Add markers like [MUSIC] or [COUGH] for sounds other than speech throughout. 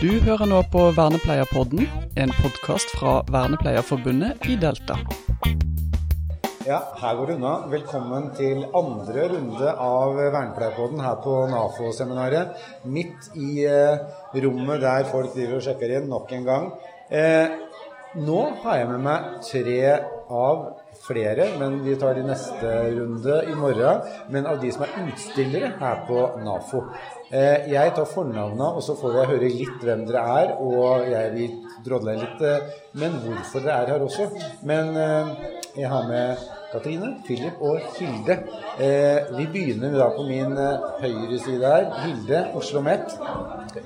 Du hører nå på Vernepleierpodden, en podkast fra Vernepleierforbundet i Delta. Ja, her går det unna. Velkommen til andre runde av Vernepleierpodden her på NAFO-seminaret. Midt i eh, rommet der folk driver og sjekker inn nok en gang. Eh, nå har jeg med meg tre av flere, men vi tar de neste runde i morgen. Men av de som er utstillere her på NAFO. Eh, jeg tar fornavna, og så får jeg høre litt hvem dere er. Og jeg vil drodle litt eh, men hvorfor dere er her også. Men eh, jeg har med Katrine, Philip og Hilde. Eh, vi begynner da på min eh, høyre side her. Hilde, Oslo Met.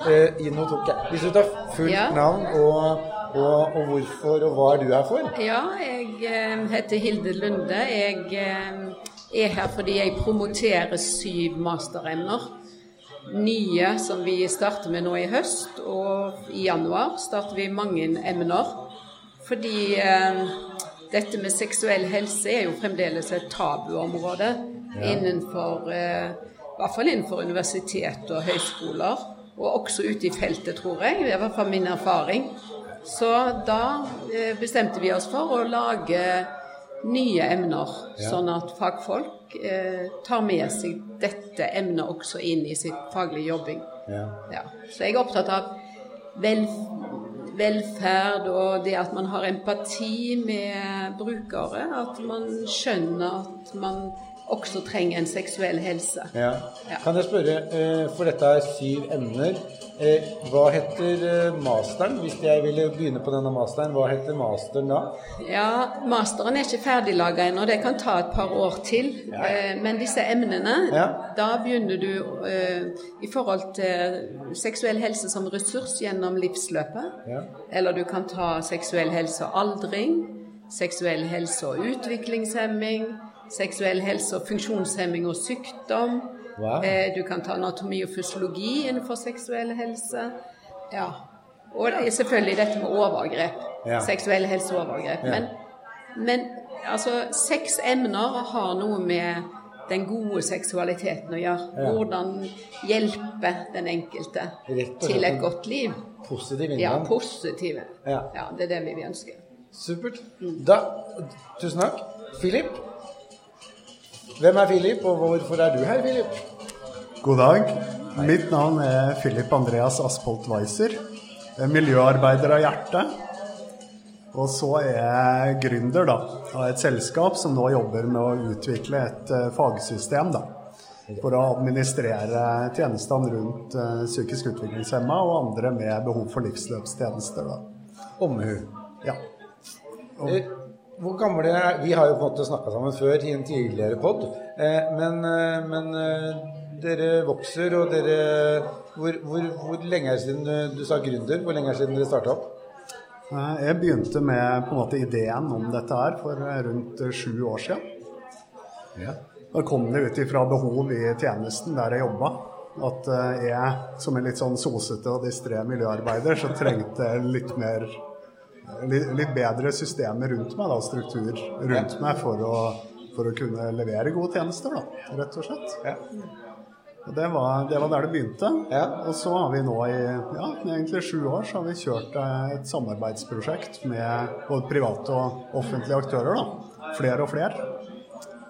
Eh, tok jeg Hvis du tar fullt Ja. navn og, og, og hvorfor og hva er du her for? Ja, jeg eh, heter Hilde Lunde. Jeg eh, er her fordi jeg promoterer syv masteremner. Nye som vi starter med nå i høst, og i januar starter vi mange emner. Fordi eh, dette med seksuell helse er jo fremdeles et tabuområde innenfor eh, I hvert fall innenfor universitet og høyskoler. Og også ute i feltet, tror jeg. Det er i hvert fall min erfaring. Så da eh, bestemte vi oss for å lage nye emner, Ja. sånn at fagfolk eh, tar med seg dette emnet også inn i sitt faglige jobbing. Ja. Ja. Så jeg er opptatt av vel, velferd og det at man har empati med brukere. At man skjønner at man også trenger en seksuell helse. Ja. Ja. Kan jeg spørre, eh, for dette er syv emner. Eh, Hva heter eh, masteren? Hvis jeg ville begynne på denne masteren, hva heter masteren da? Ja, Masteren er ikke ferdiglaga ennå, det kan ta et par år til. Ja. Men disse emnene, da begynner du i forhold til seksuell helse som ressurs gjennom livsløpet. Ja. Eller du kan ta seksuell helse og aldring, seksuell helse og utviklingshemming, seksuell helse og funksjonshemming og sykdom. Wow. Eh, Du kan ta anatomi og fysiologi innenfor seksuell helse. Ja. Og det selvfølgelig dette med overgrep. Ja. Seksuell helse og overgrep. Ja. Men, men altså, seks emner har noe med den gode seksualiteten å gjøre. Ja. Hvordan hjelpe den enkelte til et godt liv. Positiv Ja, positive. Ja. Ja, det er det vi ønsker. Supert. Da, tusen takk. Philip. Hvem er Philip, og hvorfor er du her, Philip? God dag. Mitt navn er Philip Andreas Aspolt Weiser. Er Miljøarbeider av hjerte. Og så er jeg gründer da, av et selskap som nå jobber med å utvikle et eh, fagsystem da, for å administrere tjenestene rundt eh, psykisk utviklingshemma og andre med behov for livsløpstjenester. Da. Omhu. Ja. Eh, Hvor gamle er Vi har jo på en måte snakka sammen før i en tidligere pod, eh, men, eh, men eh, dere vokser, og dere hvor, hvor, hvor lenge er det siden du sa gründer? Hvor lenge er det siden dere starta opp? Jeg begynte med på en måte ideen om dette her for rundt sju år siden. Ja. Da kom det ut ifra behov i tjenesten der jeg jobba. At jeg som en litt sånn sosete og distré miljøarbeider, så trengte litt mer litt, bedre systemer rundt meg, da, struktur rundt meg, for å, for å kunne levere gode tjenester, da, rett og slett. Ja. Og det var, det var der det begynte. Ja. Og så har vi nå i ja, egentlig sju år så har vi kjørt eh, et samarbeidsprosjekt med både private og offentlige aktører. da. Flere og flere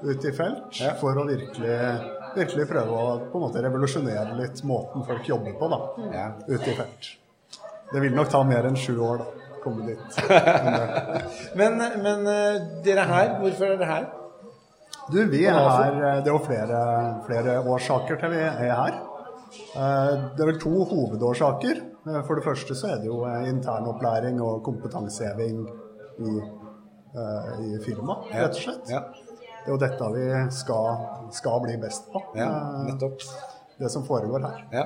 ute i felt Ja. for å virkelig, virkelig prøve å på en måte revolusjonere litt måten folk jobber på da, Ja. ute i felt. Det vil nok ta mer enn sju år da, komme dit. [LAUGHS] Men, Men, eh, dere er her. Hvorfor er dere her? Du, vi er her eh, Det er jo flere, flere årsaker til vi er her. Eh, Det er vel to hovedårsaker. For det første så er det jo internopplæring og kompetanseheving i, i firmaet, rett og slett. Ja. Det er jo dette vi skal, skal bli best på. Ja, nettopp. Det som foregår her. Ja.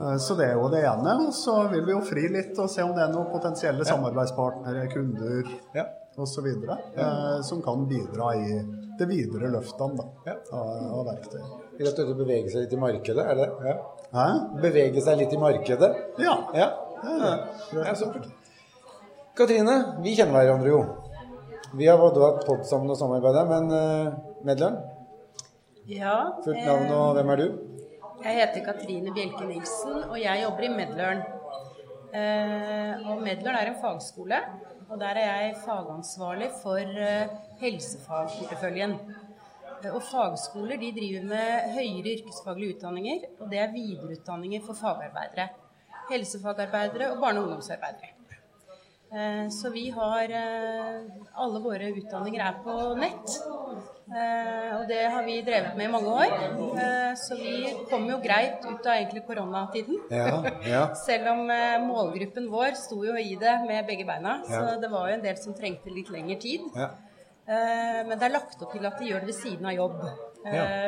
Eh, Så det er jo det ene. Og så vil vi jo fri litt og se om det er noen potensielle samarbeidspartnere, kunder Ja. osv. Eh, som kan bidra i det videre løftene da, Ja. av, av verktøy. Rett og slett bevege seg litt i markedet, er det? Ja. Hæ? Bevege seg litt i markedet? Ja. Ja. ja. ja supert. Katrine, vi kjenner hverandre jo. Vi har både hatt pod sammen og samarbeida, men uh, medlem? Ja, Fullt navn og hvem er du? Jeg heter Katrine Bjelke Nilsen, og jeg jobber i Medlørn. Eh, og Medløren er en fagskole, og der er jeg fagansvarlig for eh, helsefagporteføljen. Eh, Og fagskoler de driver med høyere yrkesfaglige utdanninger, og det er videreutdanninger for fagarbeidere. Helsefagarbeidere og barne- og ungdomsarbeidere. Så vi har Alle våre utdanninger er på nett. Eh, Og det har vi drevet med i mange år. Eh, Så vi kom jo greit ut av egentlig koronatiden. Ja, ja. [LAUGHS] Selv om eh, målgruppen vår sto jo i det med begge beina. Så Ja. det var jo en del som trengte litt lengre tid. ja. Men det er lagt opp til at de gjør det ved siden av jobb.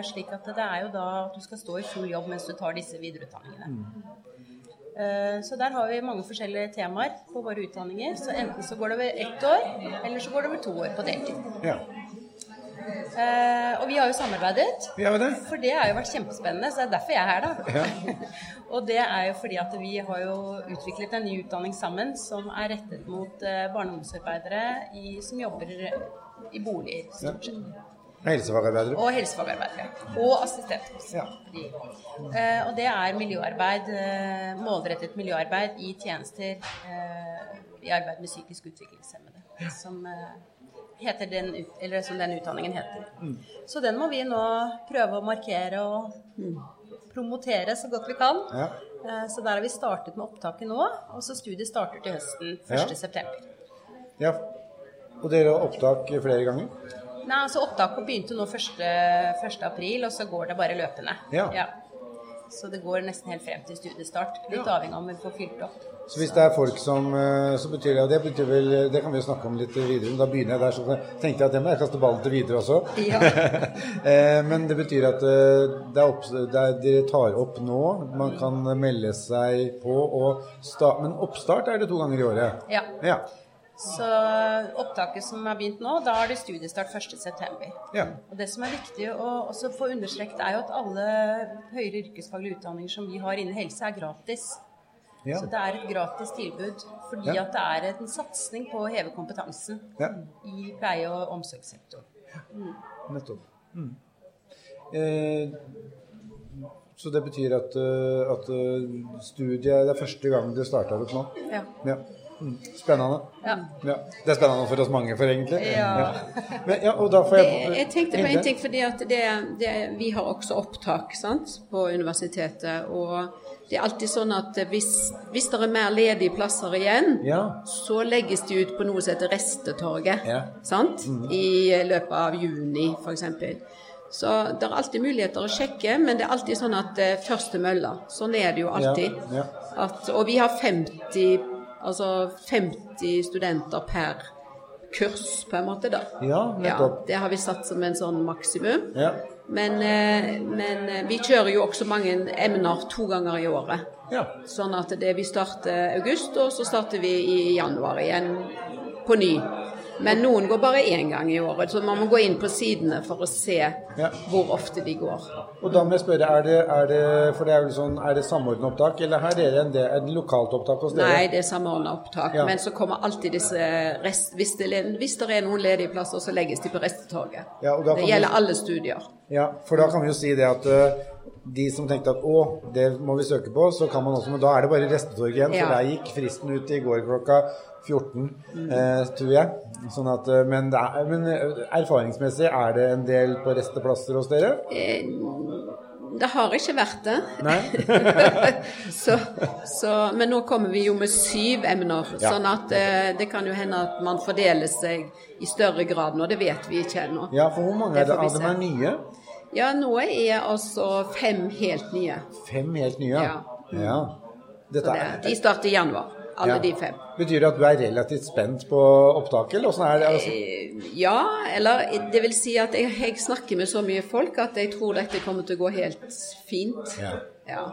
Slik at det er jo da at du skal stå i full jobb mens du tar disse videreutdanningene. Mm. Så der har vi mange forskjellige temaer på våre utdanninger. Så enten så går det over ett år, eller så går det over to år på deltid. ja. Eh, Og vi har jo samarbeidet. Vi har jo det. For det har jo vært kjempespennende, så det er derfor jeg er her, da. [LAUGHS] og det er jo fordi at vi har jo utviklet en ny utdanning sammen som er rettet mot eh, barne- og ungdomsarbeidere som jobber i boliger, stort sett. Helsefagarbeidere. Og helsefagarbeidere. Og assistent. Ja. Eh, og det er miljøarbeid, eh, målrettet miljøarbeid i tjenester eh, i arbeid med psykisk utviklingshemmede. Som eh, heter den, eller som den utdanningen heter. Så den må vi nå prøve å markere og promotere så godt vi kan. Ja. Eh, så der har vi startet med opptaket nå, og så studiet starter til høsten 1. Ja. september. ja. Og dere har opptak flere ganger? Nei, altså Opptaket begynte nå 1. 1. april, og så går det bare løpende. Ja. Så det går nesten helt frem til studiestart. Litt Ja. avhengig av om vi får fylt opp. Så hvis det er folk som eh, Så betyr det, og det betyr vel Det kan vi jo snakke om litt videre, men da begynner jeg der. Så tenkte jeg at det må jeg kaste ballen til videre også. Ja. [LAUGHS] Eh, men det betyr at eh, det er opp, det er, dere tar opp nå. Man kan melde seg på og starte Men oppstart er det to ganger i året? Ja. Ja. Så opptaket som har begynt nå, da er det studiestart 1.9. ja. Og det som er viktig å også få understreket, er jo at alle høyere yrkesfaglige utdanninger som vi har innen helse, er gratis. ja. Så det er et gratis tilbud fordi Ja. at det er en satsing på å heve kompetansen ja. i pleie- og omsorgssektoren. Nettopp. Mm. Eh, så det betyr at, eh, at eh, studiet Det er første gang det starter opp nå? Ja. Mm. Spennende. Ja. Ja. Det er spennende for oss mange, for egentlig. Ja. Men, jeg jeg tenkte på en ting, fordi at det, det, vi har også opptak sant, på universitetet. Og det er alltid sånn at hvis, hvis det er mer ledige plasser igjen, Ja. så legges de ut på noe som heter Restetorget. Sant? I løpet av juni, f.eks. Så det er alltid muligheter å sjekke, men det er alltid sånn at det er første mølla. Sånn er det jo alltid. At, og vi har 50, altså 50 studenter per kurs, på en måte, da. Ja, nettopp. det har vi satt som en sånn maksimum. Ja. Men, eh, men eh, vi kjører jo også mange emner to ganger i året. ja. Sånn at det vi starter august, og så starter vi i januar igjen på ny. Men noen går bare én gang i året, så man må gå inn på sidene for å se Ja. hvor ofte de går. Og da må jeg spørre, er det, er det for det er sånn, er det samordnet opptak, eller er det, en, del- det lokalt opptak hos dere? Nei, det er samordna opptak. Ja. Men så kommer alltid disse rest, hvis, det, hvis det er noen ledige plasser, så legges de på restetoget. Ja, det vi- gjelder alle studier. Ja, for da kan vi jo si det at eh, de som tenkte at å, det må vi søke på, så kan man også, men da er det bare Restetorget igjen, Ja. for der gikk fristen ut i går klokka 14, eh, tror jeg. Sånn at, eh, men, det er, men eh, erfaringsmessig, er det en del på resteplasser hos dere? Eh, Det har ikke vært det. [LAUGHS] Så, så, men nå kommer vi jo med syv emner, Ja. sånn at eh, det kan jo hende at man fordeler seg i større grad nå. Det vet vi ikke ennå. Ja, for hvor mange Det er det, av dem er nye? Ja, nå er altså fem helt nye. Fem helt nye? Ja. ja. Er, de starter i januar, alle Ja. de fem. Betyr det at du er relativt spent på opptaket, eller åssen er det? Altså, Eh, Ja, eller det vil si at jeg, jeg snakker med så mye folk at jeg tror dette kommer til å gå helt fint. Ja. Ja.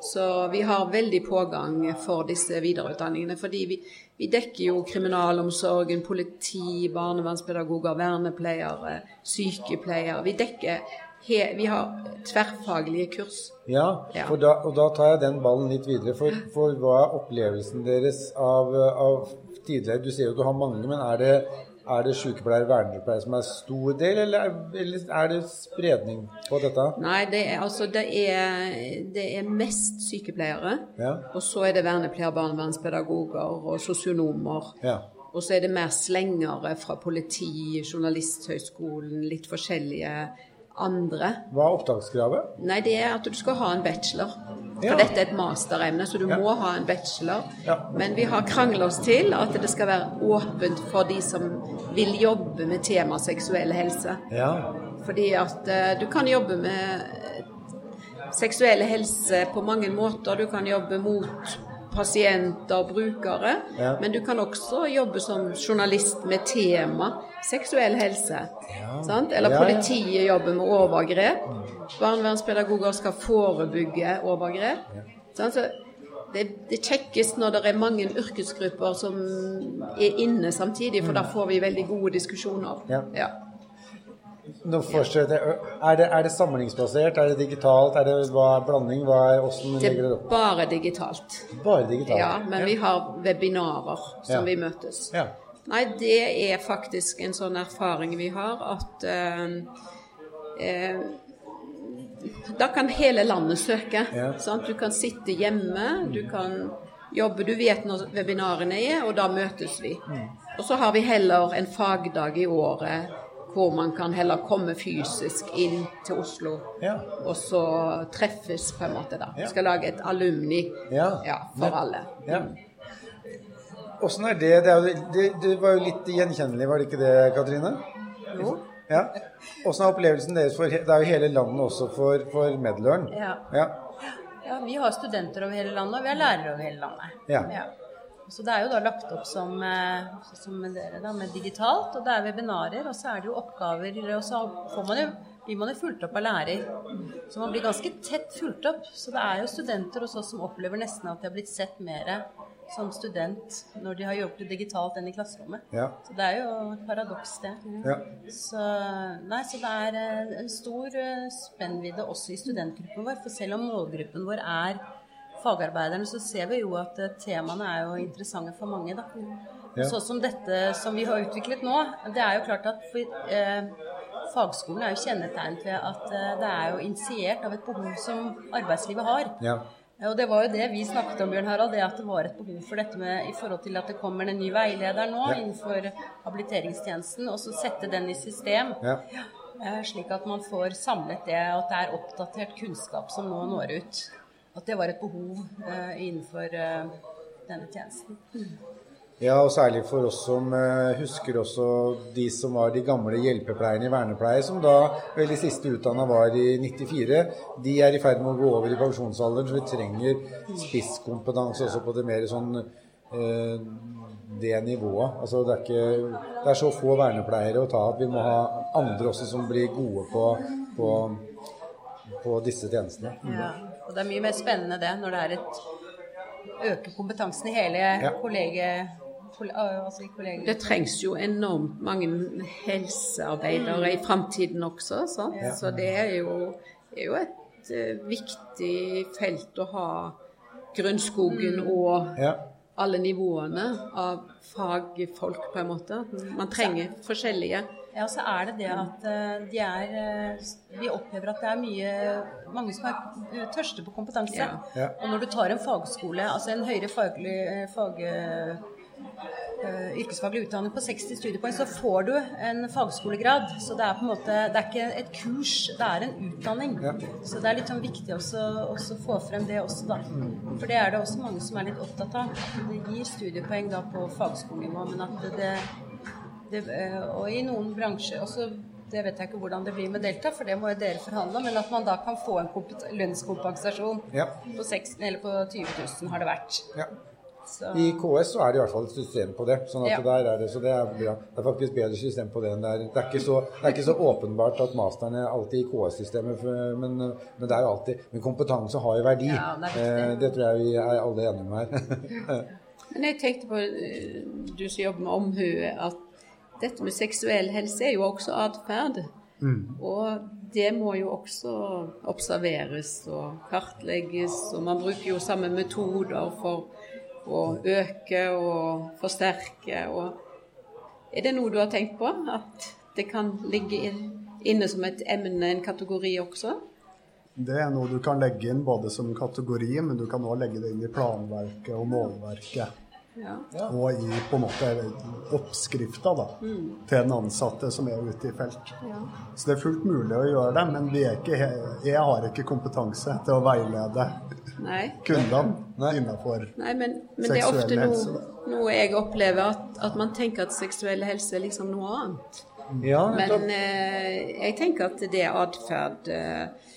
Så vi har veldig pågang for disse videreutdanningene. Fordi vi, vi dekker jo kriminalomsorgen, politi, barnevernspedagoger, vernepleiere, sykepleiere. Vi dekker he, Vi har tverrfaglige kurs. Ja, Ja. Da, og da tar jeg den ballen litt videre. For, for hva er opplevelsen deres av, av tidligere Du sier jo at du har mange, men er det, er det sykepleier og vernepleier som er stor del, eller er, eller er det spredning på dette? Nei, det er, altså, det er, det er mest sykepleiere. Ja. Og så er det vernepleiere, barnevernspedagoger og sosionomer. Ja. Og så er det mer slengere fra politi, Journalisthøgskolen, litt forskjellige andre. Hva er opptakskravet? Nei, det er at du skal ha en bachelor. For Ja. dette er et masteremne, så du Ja. må ha en bachelor. Ja. Men vi har krangla oss til at det skal være åpent for de som vil jobbe med tema seksuell helse. Ja. Fordi at uh, du kan jobbe med seksuell helse på mange måter. Du kan jobbe mot pasienter brukere, Ja. men du kan også jobbe som journalist med tema seksuell helse. Sant? Eller Ja, ja. politiet jobber med overgrep. Barnevernspedagoger skal forebygge overgrep. Sant? Så det, det kjekkest når det er mange yrkesgrupper som er inne samtidig, for da får vi veldig gode diskusjoner. Ja. Ja. Nå fortsetter jeg. Er det, er det samlingsbasert? Er det digitalt? Er det hva er blanding? Hva er hvordan Det legger er dere opp? bare digitalt. Bare digitalt? Ja, men vi har webinarer som Ja. vi møtes. Ja. Nei, det er faktisk en sånn erfaring vi har at uh, uh, Da kan hele landet søke. Ja. Du kan sitte hjemme, du kan jobbe Du vet når webinarene er, og da møtes vi. Mm. Og så har vi heller en fagdag i året hvor man kan heller komme fysisk inn til Oslo. Ja. Og så treffes på en måte da. Ja. Skal lage et alumni Ja. for alle. Ja. Åssen er det? Det, er jo, det? det var jo litt gjenkjennelig, var det ikke det, Katrine? Jo. Ja. Åssen er opplevelsen deres for Det er jo hele landet også for, for Medløren. Ja. Ja. Ja, Vi har studenter over hele landet, og vi har lærere over hele landet. Ja. Så det er jo da lagt opp som, eh, som dere, da, med digitalt, og det er webinarer, og så er det jo oppgaver, og så får man jo blir man jo fulgt opp av lærer. Så man blir ganske tett fulgt opp. Så det er jo studenter hos oss som opplever nesten at de har blitt sett mer som student når de har jobbet digitalt enn i klasserommet. Ja. Så det er jo et paradoks, det. Ja. Så, nei, så det er eh, en stor eh, spennvidde også i studentgruppen vår. For selv om målgruppen vår er fagarbeiderne, så ser vi jo at eh, temaene er jo interessante for mange. da. Ja. Sånn som dette som vi har utviklet nå, det er jo klart at for, eh, fagskolen er jo kjennetegnet ved at eh, det er jo initiert av et behov som arbeidslivet har. ja. Og det var jo det vi snakket om, Bjørn Harald, det at det var et behov for dette med i forhold til at det kommer en ny veileder nå Ja. innenfor habiliteringstjenesten, og så sette den i system. Ja. Eh, Slik at man får samlet det, og at det er oppdatert kunnskap som nå når ut. At det var et behov eh, innenfor eh, denne tjenesten. Ja, og særlig for oss som eh, husker også de som var de gamle hjelpepleierne i vernepleie, som da vel de siste utdanna var i 94. De er i ferd med å gå over i pensjonsalderen, så vi trenger spisskompetanse også på det mer sånn det nivået. Altså det er ikke Det er så få vernepleiere å ta at vi må ha andre også som blir gode på, på, på disse tjenestene. Ja. Og det er mye mer spennende det når det er et Øke kompetansen i hele Ja. kollegiet. Altså i. Det trengs jo enormt mange helsearbeidere i framtiden også. Sant? Så det er jo, er jo et uh, viktig felt å ha grunnskogen og Ja. alle nivåene av fagfolk, på en måte. Man trenger forskjellige. Ja, så er det det at eh, de er eh, Vi opplever at det er mye mange som er eh, tørste på kompetanse. Ja. Ja. Og når du tar en fagskole, altså en høyere faglig, fag, yrkesfaglig utdanning på 60 studiepoeng, så får du en fagskolegrad. Så det er på en måte Det er ikke et kurs, det er en utdanning. Ja. Så det er litt sånn viktig også, også få frem det også, da. For det er det også mange som er litt opptatt av. Det gir studiepoeng da på fagskolenivå, men at det, det eh, og i noen bransjer også, Det vet jeg ikke hvordan det blir med Delta, for det må jo dere forhandle om. Men at man da kan få en lønnskompensasjon Ja. på, 16, eller på 20 000 har det vært. ja. Så, I KS så er det i hvert fall et system på det. sånn at Ja. der er det, så det er bra. Det er faktisk bedre system på det enn det er. Det er ikke så, det er ikke så åpenbart at masteren er alltid i KS-systemet, men, men det er jo alltid Men kompetanse har jo verdi. Ja, det. Eh, det tror jeg vi er alle enige om her. [LAUGHS] Men jeg tenkte på, eh, du som jobber med omhu, at dette med seksuell helse er jo også atferd. Og det må jo også observeres og kartlegges, og man bruker jo samme metoder for å øke og forsterke. og Er det noe du har tenkt på? At det kan ligge inne som et emne, en kategori også? Det er noe du kan legge inn både som kategori, men du kan òg legge det inn i planverket og målverket. Ja. Og i på en måte oppskrifta da, mm. til den ansatte som er ute i felt. Ja. Så det er fullt mulig å gjøre det, men ikke, jeg har ikke kompetanse til å veilede Nei. kundene innenfor Nei, men, men det er ofte noe, noe jeg opplever, at, at, man tenker at seksuell helse er liksom noe annet. Ja, men eh, jeg tenker at det er atferd eh,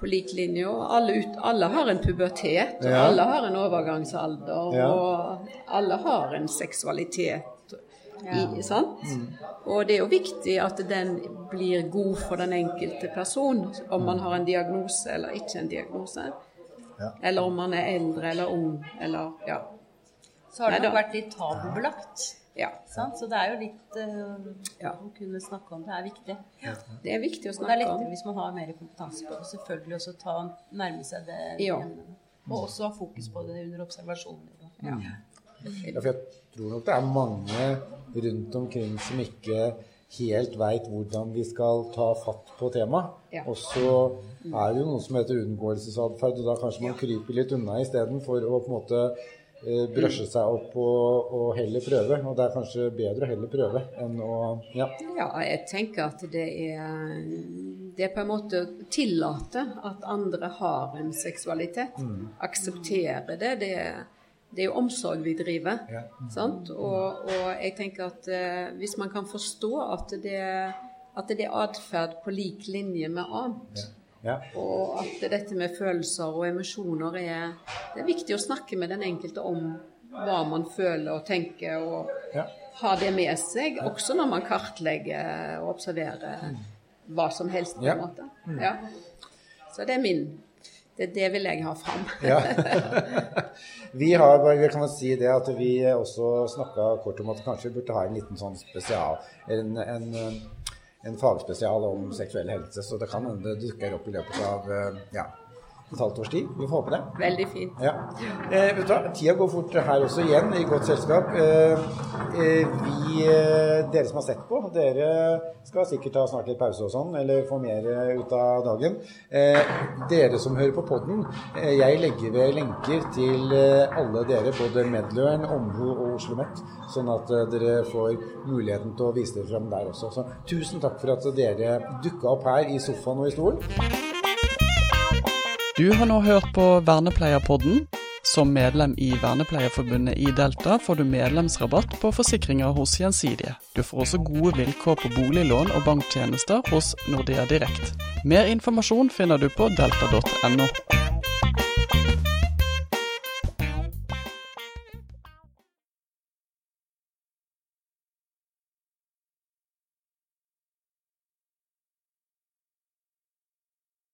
på lik linje. Og alle, ut, alle har en pubertet, og ja. alle har en overgangsalder, ja. og alle har en seksualitet. I, mm. Og det er jo viktig at den blir god for den enkelte person, om man har en diagnose eller ikke en diagnose. Eller om man er eldre eller ung, eller ja. Så har det nok vært litt tabubelagt. Ja. Så det er jo litt uh, ja. Å kunne snakke om det er viktig. Ja. Det er viktig å snakke om. Det er lettere hvis man har mer kompetanse på det. Og Selvfølgelig også ta, nærme seg det. Ja. Og også ha fokus på det under observasjoner. Ja. ja, for jeg tror nok det er mange rundt omkring som ikke helt veit hvordan vi skal ta fatt på temaet. Ja. Og så er det jo noe som heter unngåelsesatferd, og da kanskje man kryper litt unna istedenfor å på en måte brøsje seg opp og, og, heller prøve. Og det er kanskje bedre å heller prøve enn å Ja, ja jeg tenker at det er, det er på en måte å tillate at andre har en seksualitet. Mm. Akseptere det. det er, det er jo omsorg vi driver. Ja. Og, og, jeg tenker at eh, hvis man kan forstå at det, at det er atferd på lik linje med annet, ja ja. Og at dette med følelser og emosjoner er Det er viktig å snakke med den enkelte om hva man føler og tenker, og ja. ha det med seg, også når man kartlegger og observerer hva som helst. på en måte. Mm. Ja. Så det er min det, det vil jeg ha fram. ja. [LAUGHS] Vi har bare, vi kan si det at vi også snakka kort om at kanskje vi burde ha en liten sånn spesial en, en en fagspesial om seksuell helse, så det kan hende det dukker opp i løpet av eh, ja, et halvt års tid. Vi får håpe det. Veldig fint. Ja. Eh, vet du hva, Tida går fort her også igjen, i godt selskap. Eh, eh, vi, eh, dere som har sett på, dere skal sikkert ta snart litt pause og sånn, eller få mer eh, ut av dagen. Eh, dere som hører på podden, jeg legger ved lenker til alle dere, både Medløren, Omhu og Oslo OsloMet, sånn at dere får muligheten til å vise dere fram der også. Så tusen takk for at dere dukka opp her i sofaen og i stolen. Du har nå hørt på Vernepleierpodden. Som medlem i Vernepleierforbundet i Delta får du medlemsrabatt på forsikringer hos Gjensidige. Du får også gode vilkår på boliglån og banktjenester hos Nordea Direkt. Mer informasjon finner du på delta.no.